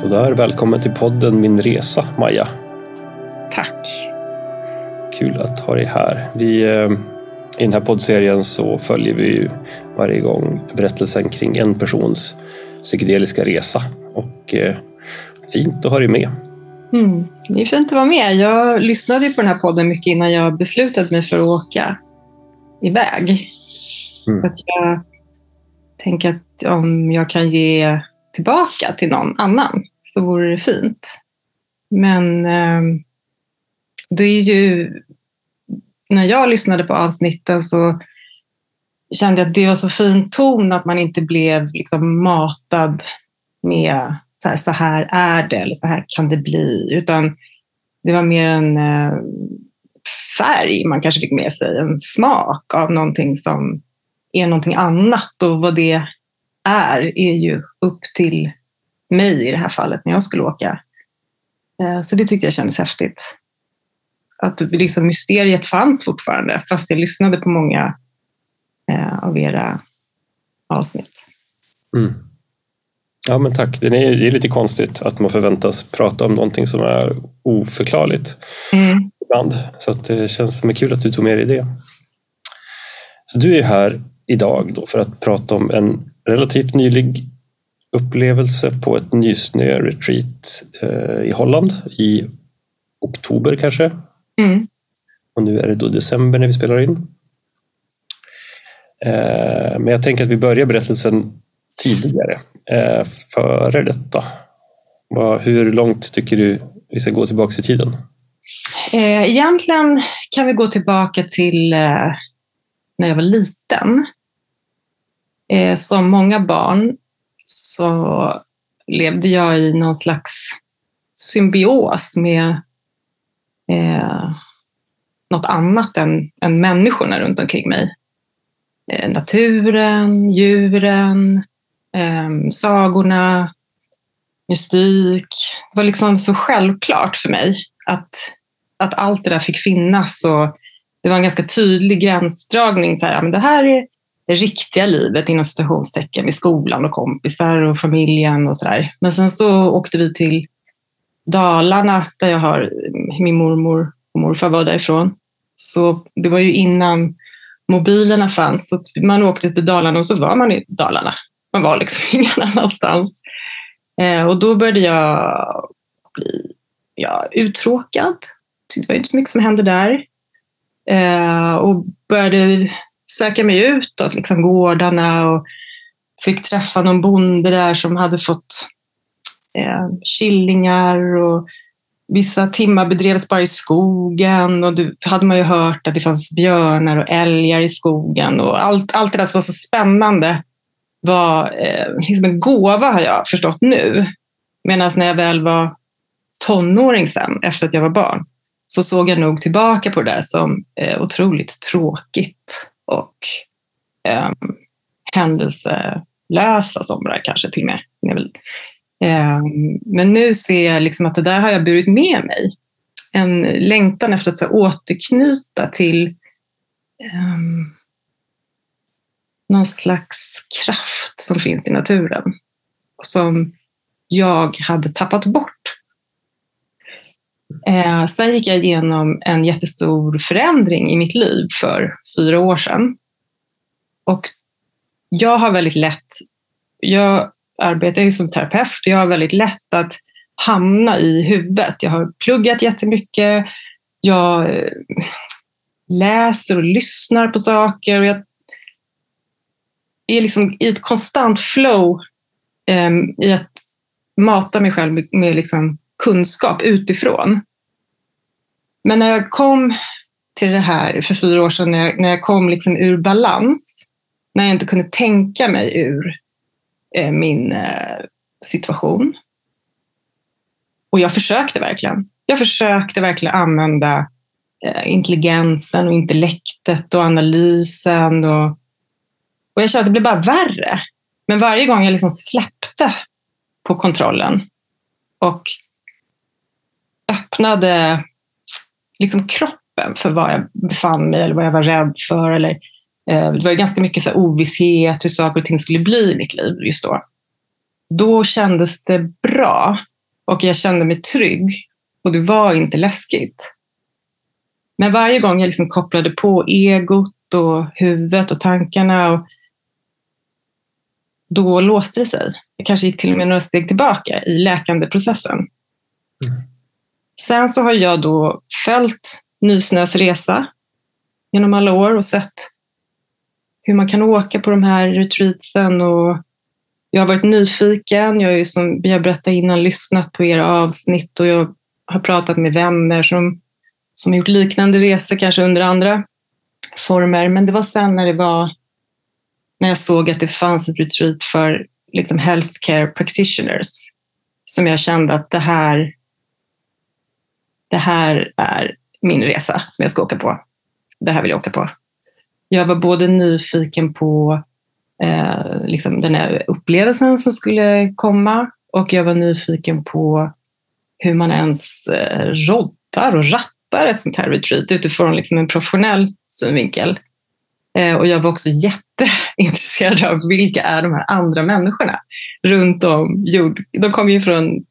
Så där, välkommen till podden Min Resa, Maja. Tack. Kul att ha dig här. Vi, eh, I den här poddserien så följer vi varje gång berättelsen kring en persons psykedeliska resa. Och eh, fint att ha dig med. Mm, det är fint att vara med. Jag lyssnade på den här podden mycket innan jag beslutade mig för att åka iväg. Mm. Att jag tänker att om jag kan ge tillbaka till någon annan så vore det fint. Men eh, det är ju, när jag lyssnade på avsnitten så kände jag att det var så fin ton att man inte blev liksom matad med så här, så här är det eller så här kan det bli. Utan det var mer en eh, färg man kanske fick med sig, en smak av någonting som är någonting annat. Och vad det är, är ju upp till mig i det här fallet när jag skulle åka. Eh, så det tyckte jag kändes häftigt. Att liksom mysteriet fanns fortfarande, fast jag lyssnade på många eh, av era avsnitt. Mm. Ja, men tack. Det är, det är lite konstigt att man förväntas prata om någonting som är oförklarligt mm. ibland. Så det känns som kul att du tog med dig det. Så du är här idag då för att prata om en relativt nylig upplevelse på ett nysnö-retreat eh, i Holland i oktober kanske. Mm. Och nu är det då december när vi spelar in. Eh, men jag tänker att vi börjar berättelsen tidigare, eh, före detta. Hur långt tycker du vi ska gå tillbaka i tiden? Egentligen kan vi gå tillbaka till när jag var liten. Eh, som många barn så levde jag i någon slags symbios med eh, något annat än, än människorna runt omkring mig. Eh, naturen, djuren, eh, sagorna, mystik. Det var liksom så självklart för mig att, att allt det där fick finnas. Och det var en ganska tydlig gränsdragning. Så här, men det här är det riktiga livet inom citationstecken i skolan och kompisar och familjen och sådär. Men sen så åkte vi till Dalarna där jag har eh, min mormor och morfar var därifrån. Så det var ju innan mobilerna fanns. Så man åkte till Dalarna och så var man i Dalarna. Man var liksom ingen annanstans. Eh, och då började jag bli ja, uttråkad. Det var inte så mycket som hände där. Eh, och började söka mig utåt, liksom gårdarna och fick träffa någon bonde där som hade fått eh, killingar och vissa timmar bedrevs bara i skogen och då hade man ju hört att det fanns björnar och älgar i skogen och allt, allt det där som var så spännande var eh, liksom en gåva har jag förstått nu. Medan när jag väl var tonåring sen, efter att jag var barn, så såg jag nog tillbaka på det där som eh, otroligt tråkigt och eh, händelselösa somrar kanske till och med. Eh, men nu ser jag liksom att det där har jag burit med mig. En längtan efter att så, återknyta till eh, någon slags kraft som finns i naturen. Som jag hade tappat bort. Eh, sen gick jag igenom en jättestor förändring i mitt liv för fyra år sedan. Och jag har väldigt lätt, jag arbetar ju som terapeut, jag har väldigt lätt att hamna i huvudet. Jag har pluggat jättemycket, jag eh, läser och lyssnar på saker och jag är liksom i ett konstant flow eh, i att mata mig själv med, med liksom kunskap utifrån. Men när jag kom till det här för fyra år sedan, när jag, när jag kom liksom ur balans, när jag inte kunde tänka mig ur eh, min eh, situation. Och jag försökte verkligen. Jag försökte verkligen använda eh, intelligensen och intellektet och analysen. Och, och jag kände att det blev bara värre. Men varje gång jag liksom släppte på kontrollen och öppnade liksom kroppen för vad jag befann mig eller vad jag var rädd för. Eller, eh, det var ganska mycket så ovisshet hur saker och ting skulle bli i mitt liv just då. Då kändes det bra och jag kände mig trygg och det var inte läskigt. Men varje gång jag liksom kopplade på egot och huvudet och tankarna och då låste det sig. Jag kanske gick till och med några steg tillbaka i läkandeprocessen. Mm. Sen så har jag då följt Nysnös resa genom alla år och sett hur man kan åka på de här retreatsen. Och jag har varit nyfiken. Jag har ju som vi har berättat innan lyssnat på era avsnitt och jag har pratat med vänner som, som gjort liknande resor, kanske under andra former. Men det var sen när det var när jag såg att det fanns ett retreat för liksom healthcare practitioners som jag kände att det här, det här är min resa som jag ska åka på. Det här vill jag åka på. Jag var både nyfiken på eh, liksom den här upplevelsen som skulle komma och jag var nyfiken på hur man ens eh, roddar och rattar ett sånt här retreat utifrån liksom en professionell synvinkel. Eh, och jag var också jätteintresserad av vilka är de här andra människorna runt om jord. De kommer ju från,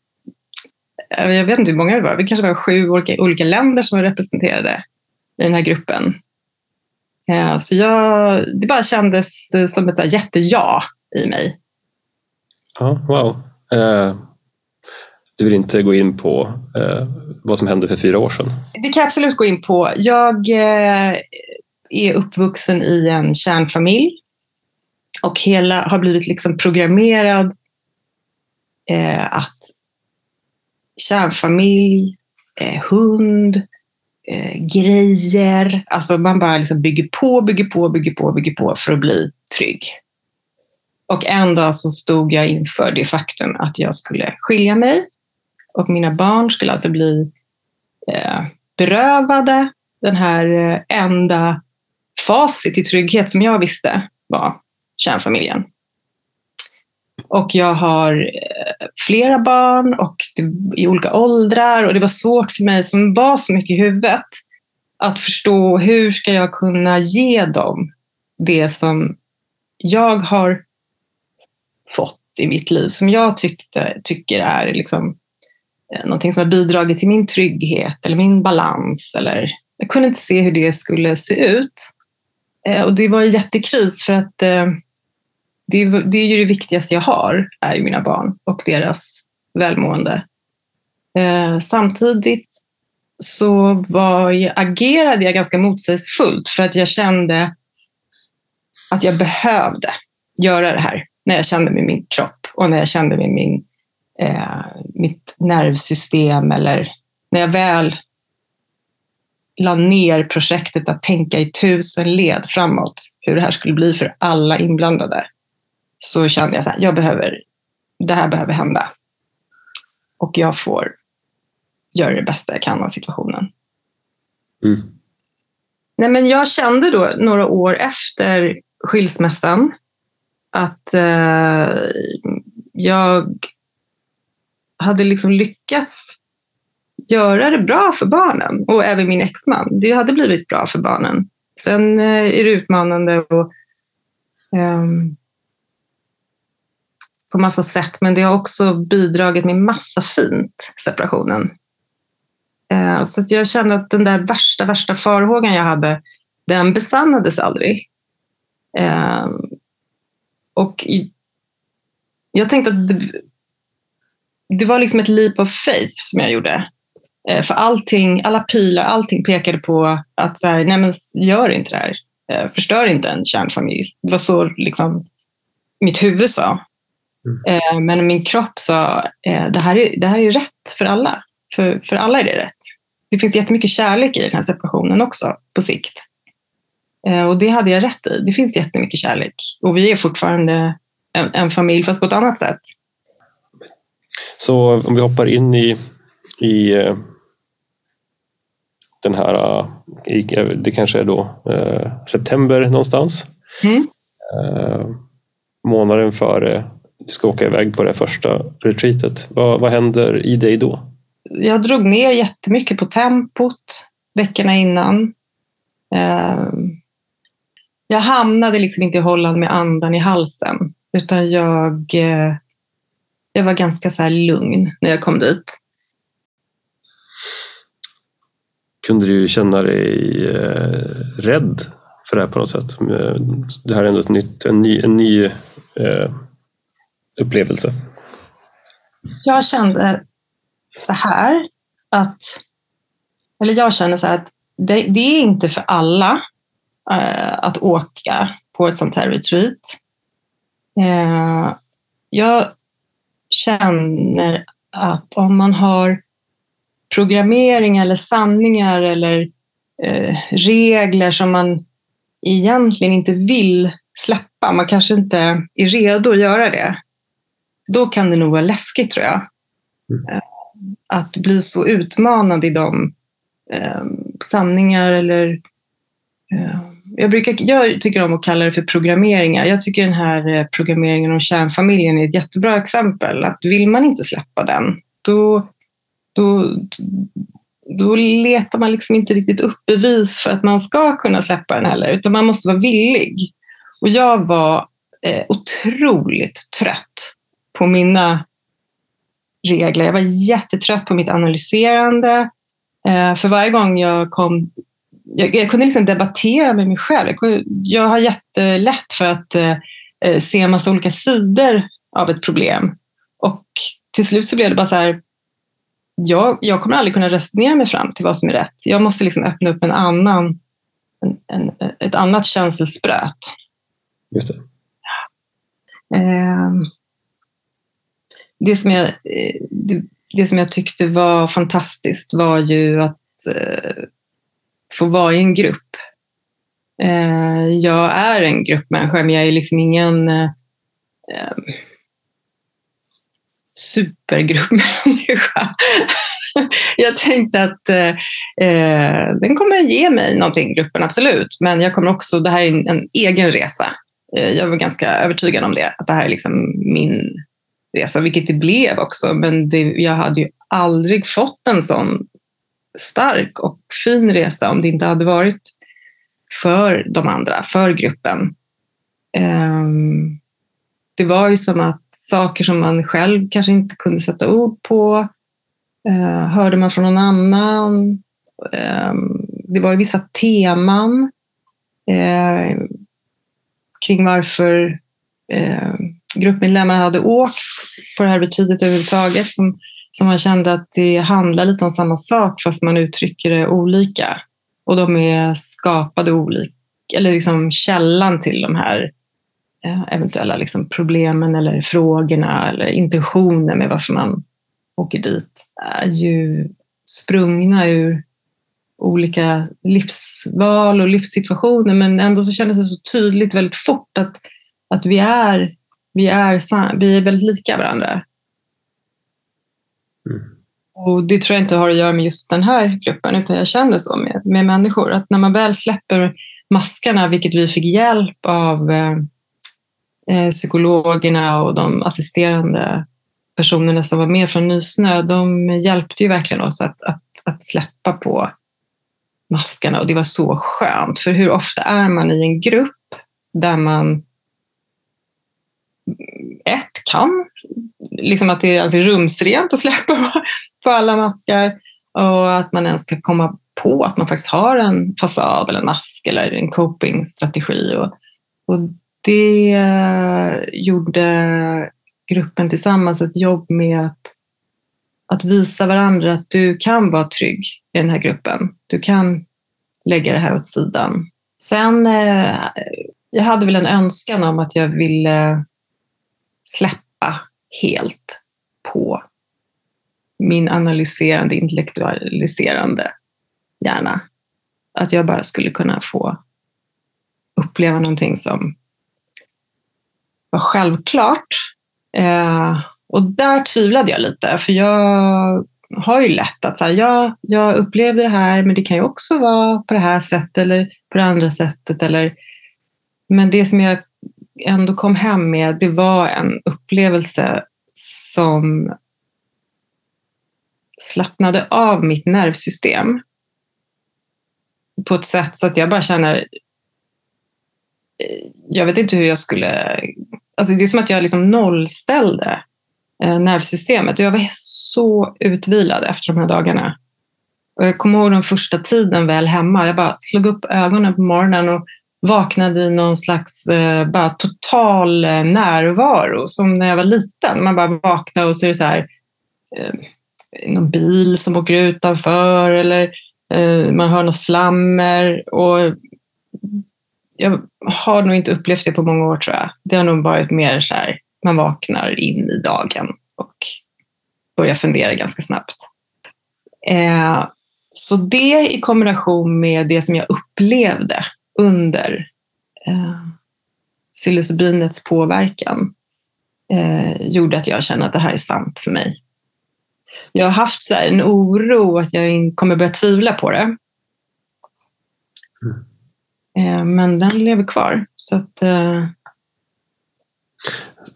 jag vet inte hur många det var, det kanske var sju olika länder som var representerade i den här gruppen. Eh, så jag, det bara kändes som ett jätteja i mig. Ja, wow. Du vill inte gå in på vad som hände för fyra år sedan? Det kan jag absolut gå in på. Jag är uppvuxen i en kärnfamilj och hela har blivit liksom programmerad eh, att kärnfamilj, eh, hund, eh, grejer, alltså man bara liksom bygger på, bygger på, bygger på, bygger på för att bli trygg. Och en dag så stod jag inför det faktum att jag skulle skilja mig och mina barn skulle alltså bli eh, berövade den här eh, enda facit till trygghet som jag visste var kärnfamiljen. Och jag har eh, flera barn och i olika åldrar och det var svårt för mig som var så mycket i huvudet att förstå hur ska jag kunna ge dem det som jag har fått i mitt liv, som jag tyckte, tycker är liksom, eh, någonting som har bidragit till min trygghet eller min balans. Eller, jag kunde inte se hur det skulle se ut. Eh, och det var en jättekris för att eh, det, det är ju det viktigaste jag har, är ju mina barn och deras välmående. Eh, samtidigt så var jag, agerade jag ganska motsägelsefullt för att jag kände att jag behövde göra det här när jag kände med min kropp och när jag kände med min, eh, mitt nervsystem eller när jag väl la ner projektet att tänka i tusen led framåt hur det här skulle bli för alla inblandade så kände jag att jag behöver, det här behöver hända. Och jag får göra det bästa jag kan av situationen. Mm. Nej, men jag kände då några år efter skilsmässan att eh, jag hade liksom lyckats göra det bra för barnen och även min exman. Det hade blivit bra för barnen. Sen eh, är det utmanande och, um, på massa sätt, men det har också bidragit med massa fint, separationen. Eh, så att jag kände att den där värsta, värsta farhågan jag hade, den besannades aldrig. Eh, och jag tänkte att det, det var liksom ett leap of faith som jag gjorde. Eh, för allting, alla pilar, allting pekade på att så här, nej men gör inte det här. Förstör inte en kärnfamilj. Det var så liksom, mitt huvud sa. Mm. Eh, men min kropp sa, det här, är, det här är rätt för alla. För, för alla är det rätt. Det finns jättemycket kärlek i den här separationen också, på sikt. Och det hade jag rätt i. Det finns jättemycket kärlek. Och vi är fortfarande en, en familj, fast på ett annat sätt. Så om vi hoppar in i, i den här, det kanske är då eh, september någonstans. Mm. Eh, månaden före du ska åka iväg på det första retreatet. Vad, vad händer i dig då? Jag drog ner jättemycket på tempot veckorna innan. Eh, jag hamnade liksom inte i Holland med andan i halsen utan jag, jag var ganska så här lugn när jag kom dit. Kunde du känna dig eh, rädd för det här på något sätt? Eh, det här är ändå ett nytt, en ny, en ny eh, upplevelse. Jag kände så här att, eller jag känner så här att det, det är inte för alla eh, att åka på ett sånt här retreat. Eh, jag känner att om man har programmering eller sanningar eller eh, regler som man egentligen inte vill släppa, man kanske inte är redo att göra det, då kan det nog vara läskigt tror jag. Mm. Att bli så utmanad i de eh, sanningar eller eh, jag, brukar, jag tycker om att kalla det för programmeringar. Jag tycker den här eh, programmeringen om kärnfamiljen är ett jättebra exempel. Att vill man inte släppa den, då, då, då letar man liksom inte riktigt upp bevis för att man ska kunna släppa den heller, utan man måste vara villig. Och jag var eh, otroligt trött på mina regler. Jag var jättetrött på mitt analyserande. Eh, för varje gång jag kom jag, jag, kunde liksom debattera med mig själv. Jag, kunde, jag har jättelätt för att eh, eh, se en massa olika sidor av ett problem. Och till slut så blev det bara så här, jag, jag kommer aldrig kunna resonera mig fram till vad som är rätt. Jag måste liksom öppna upp en annan, en, en, ett annat känselspröt. Just det. Eh, det, som jag, eh, det, det, som jag tyckte var fantastiskt var ju att eh, få vara i en grupp. Eh, jag är en gruppmänniska, men jag är liksom ingen eh, eh supergruppmänniska. jag tänkte att eh, eh, den kommer ge mig någonting, gruppen, absolut. Men jag kommer också, det här är en, en egen resa. Eh, jag var ganska övertygad om det, att det här är liksom min resa, vilket det blev också. Men det, jag hade ju aldrig fått en sån stark och fin resa om det inte hade varit för de andra, för gruppen. Ehm, det var ju som att saker som man själv kanske inte kunde sätta ord på eh, hörde man från någon annan. Ehm, det var ju vissa teman eh, kring varför eh, gruppmedlemmar hade åkt på det här betydet överhuvudtaget som som man kände att det handlar lite om samma sak fast man uttrycker det olika. Och de är skapade olika, eller liksom källan till de här eh, eventuella liksom problemen eller frågorna eller intentionen med varför man åker dit är ju sprungna ur olika livsval och livssituationer men ändå så kändes det så tydligt väldigt fort att, att vi, är, vi, är, vi är väldigt lika varandra. Mm. Och Det tror jag inte har att göra med just den här gruppen, utan jag känner så med, med människor. Att när man väl släpper maskarna, vilket vi fick hjälp av eh, eh, psykologerna och de assisterande personerna som var med från Nysnö, de hjälpte ju verkligen oss att, att, att släppa på maskarna och det var så skönt. För hur ofta är man i en grupp där man ett, kan, liksom att det är alltså rumsrent att släppa på alla maskar och att man ens ska komma på att man faktiskt har en fasad eller en mask eller en copingstrategi. Och, och det eh, gjorde gruppen tillsammans ett jobb med att, att visa varandra att du kan vara trygg i den här gruppen. Du kan lägga det här åt sidan. Sen, eh, jag hade väl en önskan om att jag ville släppa helt på min analyserande, intellektualiserande hjärna. Att jag bara skulle kunna få uppleva någonting som var självklart. Eh, och där tvivlade jag lite, för jag har ju lätt att säga, ja, jag upplever det här, men det kan ju också vara på det här sättet eller på det andra sättet. Eller, men det som jag ändå kom hem med, det var en upplevelse som slappnade av mitt nervsystem på ett sätt så att jag bara känner... Eh, jag vet inte hur jag skulle... Alltså det är som att jag liksom nollställde eh, nervsystemet. Jag var så utvilad efter de här dagarna. Och jag kommer ihåg den första tiden väl hemma. Jag bara slog upp ögonen på morgonen och vaknade i någon slags eh, bara total eh, närvaro, som när jag var liten. Man bara vaknar och så är det så här, eh, någon bil som åker utanför eller eh, man hör något slammer. Och jag har nog inte upplevt det på många år tror jag. Det har nog varit mer så här, man vaknar in i dagen och börjar fundera ganska snabbt. Eh, så det i kombination med det som jag upplevde under eh, psilocybinets påverkan eh, gjorde att jag kände att det här är sant för mig. Jag har haft så en oro att jag kommer börja tvivla på det. Mm. Eh, men den lever kvar. Så att, eh...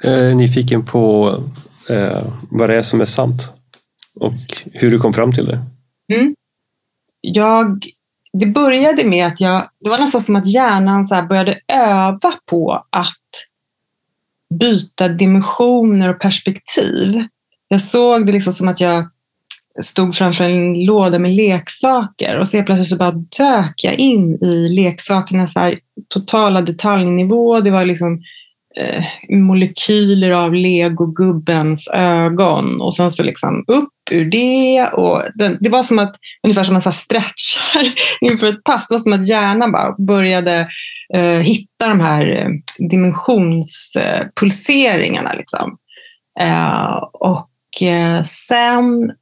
Jag nyfiken på eh, vad det är som är sant och hur du kom fram till det. Mm. Jag, det började med att jag, det var nästan som att hjärnan så började öva på att byta dimensioner och perspektiv. Jag såg det liksom som att jag stod framför en låda med leksaker och så plötsligt så bara dök jag in i leksakernas totala detaljnivå. Det var liksom eh, molekyler av legogubbens ögon och sen så liksom upp ur det. Och den, det var som att, ungefär som man stretchar inför ett pass. Det var som att hjärnan bara började eh, hitta de här eh, dimensionspulseringarna. Eh, liksom. Eh, och eh, sen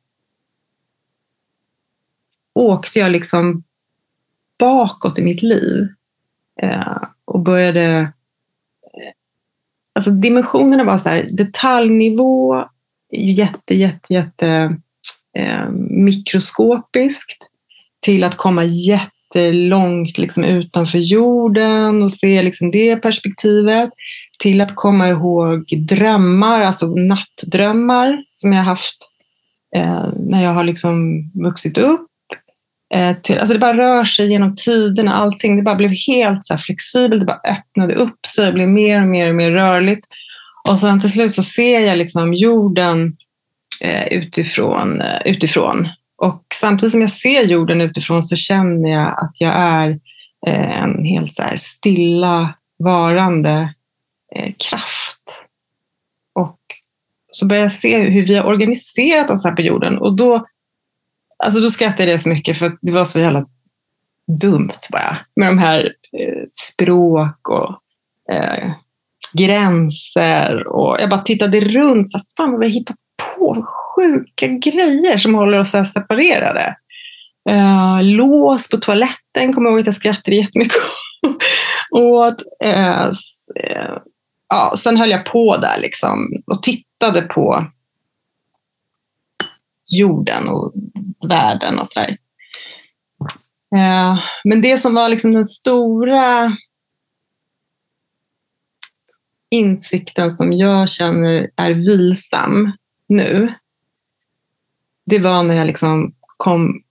åkte jag liksom bakåt i mitt liv eh, och började... Eh, alltså dimensionerna var så här, detaljnivå, jätte, jätte, jätte eh, mikroskopiskt till att komma jättelångt liksom, utanför jorden och se liksom, det perspektivet till att komma ihåg drömmar, alltså nattdrömmar som jag haft eh, när jag har liksom vuxit upp Eh, till, alltså det bara rör sig genom tiderna, allting. Det bara blev helt så flexibelt, det bara öppnade upp sig och blev mer och mer och mer rörligt. Och sen till slut så ser jag liksom jorden eh, utifrån, eh, utifrån. Och samtidigt som jag ser jorden utifrån så känner jag att jag är eh, en helt så stilla varande eh, kraft. Och så börjar jag se hur vi har organiserat oss här på jorden och då Alltså då skrattade jag så mycket för det var så jävla dumt bara. Med de här eh, språk och eh, gränser. Och jag bara tittade runt. Så, Fan vad vi har hittat på sjuka grejer som håller oss här separerade. Uh, lås på toaletten kommer jag ihåg att jag skrattade jättemycket åt. Uh, uh, ja, sen höll jag på där liksom och tittade på jorden och världen och sådär. Men det som var liksom den stora insikten som jag känner är vilsam nu, det var när jag liksom kom,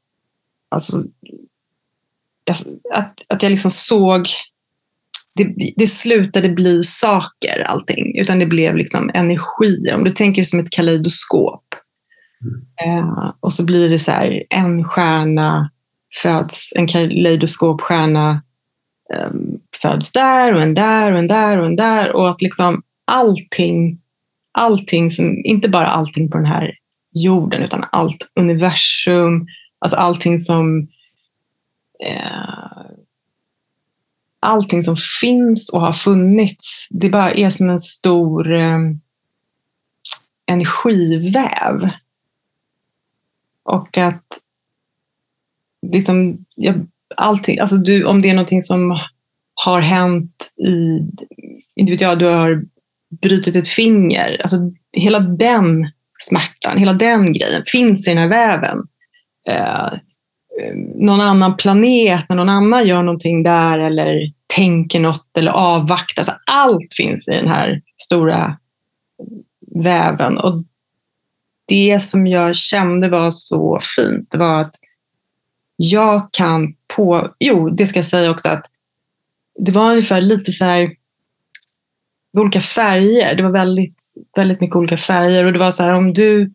alltså, att, att jag liksom såg, det, det slutade bli saker allting, utan det blev liksom energier. Om du tänker som ett kaleidoskop Eh, och så blir det så här, en stjärna föds, en kaleidoskopstjärna Ehm, föds där och en där och en där och en där. Och att liksom allting, allting som, inte bara allting på den här jorden, utan allt universum, alltså allting som eh, allting som finns och har funnits, det bara är som en stor eh, energiväv och att liksom, jag, allting, alltså du, om det är någonting som har hänt i, inte vet jag, du har brutit ett finger. Alltså hela den smärtan, hela den grejen finns i den här väven. Eh, eh någon annan planet, när någon annan gör någonting där eller tänker något eller avvaktar. Alltså allt finns i den här stora väven. Och det som jag kände var så fint det var att jag kan på... Jo, det ska jag säga också att det var ungefär lite så här olika färger. Det var väldigt väldigt mycket olika färger och det var så här om du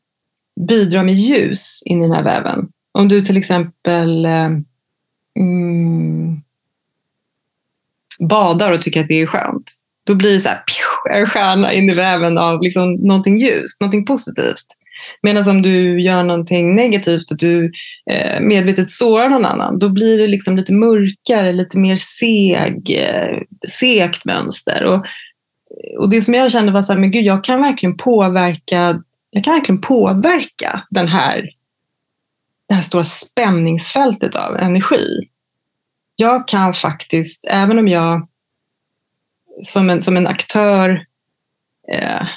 bidrar med ljus in i den här väven. Om du till exempel eh, mm, badar och tycker att det är skönt, då blir det så här, pju, en stjärna in i väven av liksom någonting ljust, någonting positivt. Medan om du gör någonting negativt, att du eh, medvetet sårar någon annan, då blir det liksom lite mörkare, lite mer seg, eh, segt mönster. Och, eh, och det som jag kände var så här, men gud, jag kan verkligen påverka, jag kan verkligen påverka den här, det här stora spänningsfältet av energi. Jag kan faktiskt, även om jag som en, som en aktör eh,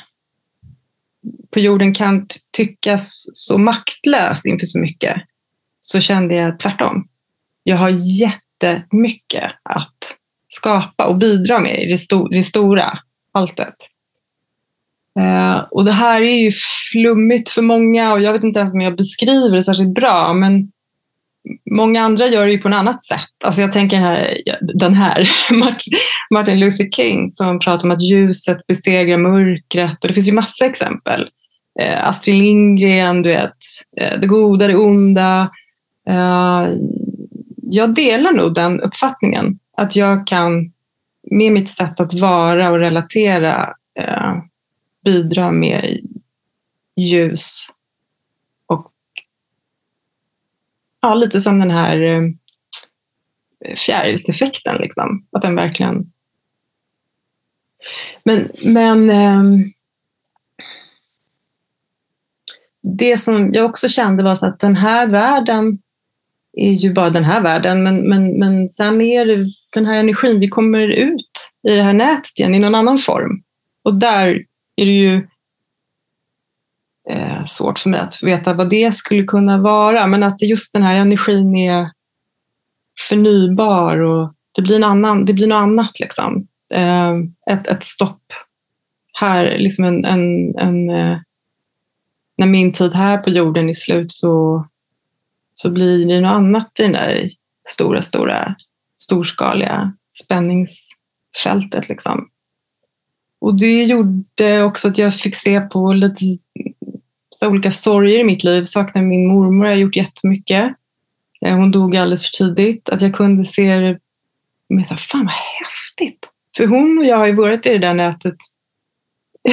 på jorden kan tyckas så maktlös inför så mycket, så kände jag tvärtom. Jag har jättemycket att skapa och bidra med i det, sto det stora alltet. Eh, och det här är ju flummigt för många och jag vet inte ens om jag beskriver det särskilt bra, men många andra gör det ju på ett annat sätt. Alltså jag tänker den här, den här Martin Luther King som pratar om att ljuset besegrar mörkret och det finns ju massa exempel. Eh, Astrid Lindgren, du vet, eh, det goda, det onda. Eh, jag delar nog den uppfattningen att jag kan med mitt sätt att vara och relatera eh, bidra med ljus och ja, lite som den här eh, fjärilseffekten, liksom. att den verkligen men, men ehm, det som jag också kände var så att den här världen är ju bara den här världen, men, men, men sen är det den här energin, vi kommer ut i det här nätet igen i någon annan form. Och där är det ju eh, svårt för mig att veta vad det skulle kunna vara, men att just den här energin är förnybar och det blir, en annan, det blir något annat. Liksom. Eh, ett, ett stopp här, liksom en, en, en eh, när min tid här på jorden är slut så, så blir det något annat i det där stora, stora, storskaliga spänningsfältet. Liksom. Och det gjorde också att jag fick se på lite så olika sorger i mitt liv. Saknar min mormor, jag har gjort jättemycket. Eh, hon dog alldeles för tidigt. Att jag kunde se det med så här, fan vad häftigt. För hon och jag har ju varit i det där nätet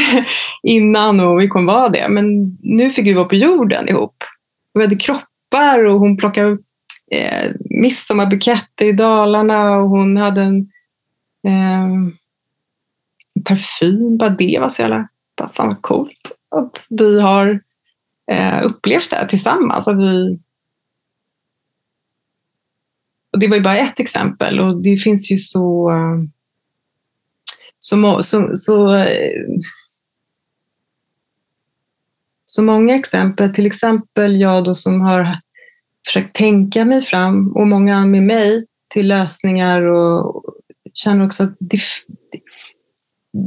innan och vi kommer vara det. Men nu fick vi vara på jorden ihop. Vi hade kroppar och hon plockade eh, midsommarbuketter i Dalarna och hon hade en eh, parfym. Bara det var så jävla, bara, fan vad coolt att vi har eh, upplevt det här tillsammans. Att vi, och det var ju bara ett exempel och det finns ju så eh, så, så, så så många exempel, till exempel jag då som har försökt tänka mig fram och många med mig till lösningar och känner också att det,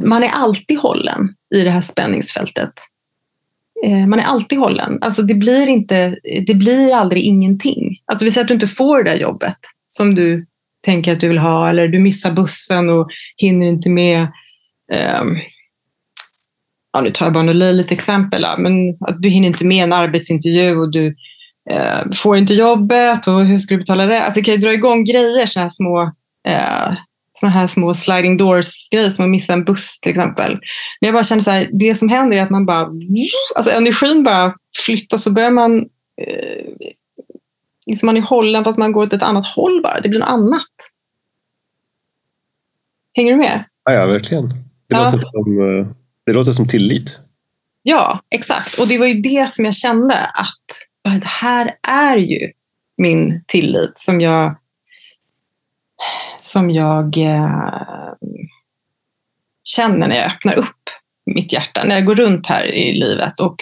man är alltid hållen i det här spänningsfältet. Eh, man är alltid hållen. Alltså det blir, inte, det blir aldrig ingenting. Alltså vi säger att du inte får det där jobbet som du tänker att du vill ha eller du missar bussen och hinner inte med. Ehm, Ja, nu tar jag bara några löjligt exempel, men att du hinner inte med en arbetsintervju och du eh, får inte jobbet och hur ska du betala det? Alltså, det kan ju dra igång grejer, sådana här små eh, såna här små sliding doors-grejer som att missa en buss till exempel. Men jag bara känner så här, det som händer är att man bara, alltså energin bara flyttas och börjar man, eh, liksom man är hållen fast man går åt ett annat håll bara. Det blir något annat. Hänger du med? Ja, ja verkligen. Det ja. låter som eh, det låter som tillit. Ja, exakt. Och det var ju det som jag kände att det här är ju min tillit som jag som jag eh, känner när jag öppnar upp mitt hjärta, när jag går runt här i livet och,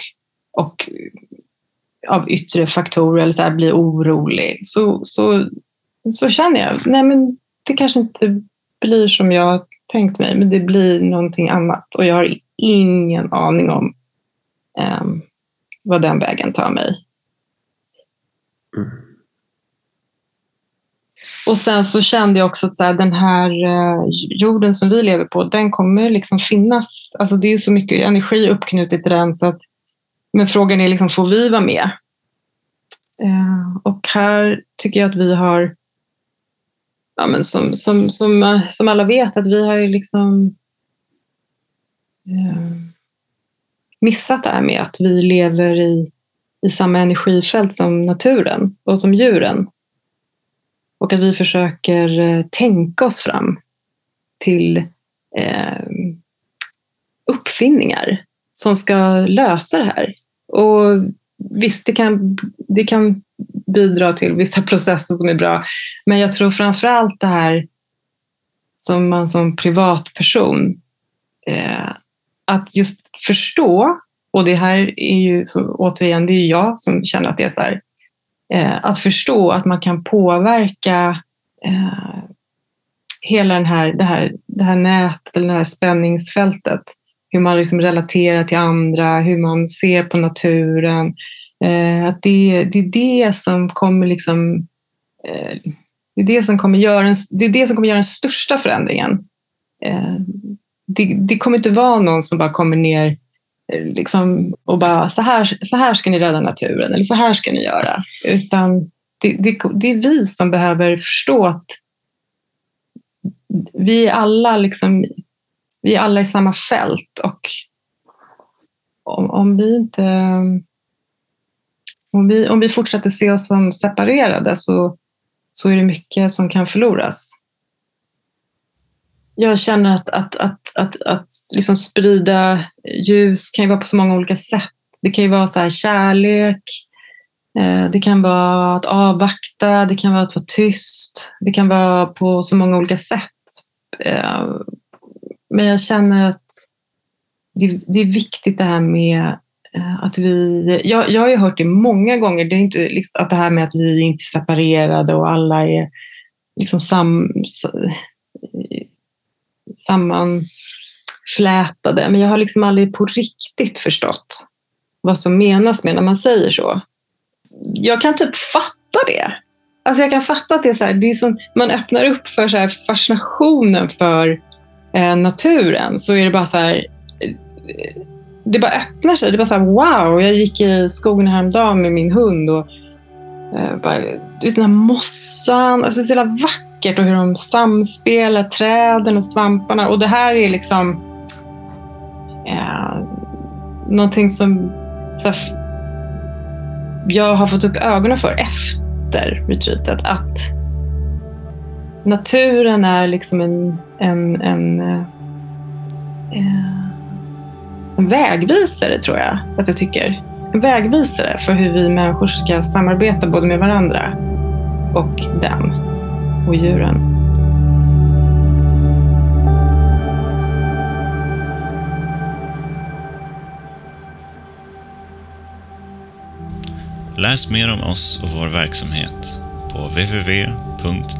och av yttre faktorer eller så här, blir orolig, så, så, så känner jag, nej men det kanske inte blir som jag tänkt mig, men det blir någonting annat och jag har ingen aning om um, vad den vägen tar mig. Mm. och sen så kände jag också att så här, den här eh, jorden som vi lever på, den kommer liksom finnas. Alltså det är så mycket energi uppknutet i den så att men frågan är liksom, får vi vara med? Eh, och här tycker jag att vi har, ja, men som, som, som, som alla vet, att vi har ju liksom eh, Eh, missat det här med att vi lever i, i samma energifält som naturen och som djuren. Och att vi försöker eh, tänka oss fram till eh, uppfinningar som ska lösa det här. Och visst, det kan, det kan bidra till vissa processer som är bra. Men jag tror framför allt det här som man som privatperson, eh, att just förstå, och det här är ju så, återigen, det är jag som känner att det är så här, eh, att förstå att man kan påverka eh, hela den här, det, här, det här nätet, eller det här spänningsfältet hur man liksom relaterar till andra, hur man ser på naturen. Eh, att det, det är det som kommer liksom eh, det är det som kommer göra en, det är det som kommer göra den största förändringen. Eh, det, det, kommer inte vara någon som bara kommer ner eh, liksom, och bara så här, så här ska ni rädda naturen eller så här ska ni göra. Utan det, det, det är vi som behöver förstå att vi är alla liksom vi är alla i samma fält och om, om vi inte om vi, om vi fortsätter se oss som separerade så, så är det mycket som kan förloras. Jag känner att, att, att, att, att liksom sprida ljus kan ju vara på så många olika sätt. Det kan ju vara så kärlek, eh, det kan vara att avvakta, det kan vara att vara tyst. Det kan vara på så många olika sätt. Eh, men jag känner att det, det, är viktigt det här med eh, att vi... Jag, jag har ju hört det många gånger, det är inte liksom att det här med att vi inte är separerade och alla är liksom sam, sammanflätade. Men jag har liksom aldrig på riktigt förstått vad som menas med när man säger så. Jag kan typ fatta det. Alltså jag kan fatta att det är så här, det är som, man öppnar upp för så här fascinationen för eh, naturen så är det bara så här, eh, det bara öppnar sig. Det är bara så här, wow, jag gick i skogen häromdagen med min hund och eh, bara, vet, den här mossan, alltså det är så jävla vackert och hur de samspelar, träden och svamparna. Och det här är liksom eh, någonting som så här, jag har fått upp ögonen för efter retreatet. Att naturen är liksom en, en, en, eh, eh en vägvisare, tror jag att jag tycker. En vägvisare för hur vi människor ska samarbeta både med varandra och den och djuren. Läs mer om oss och vår verksamhet på www.nysnö.se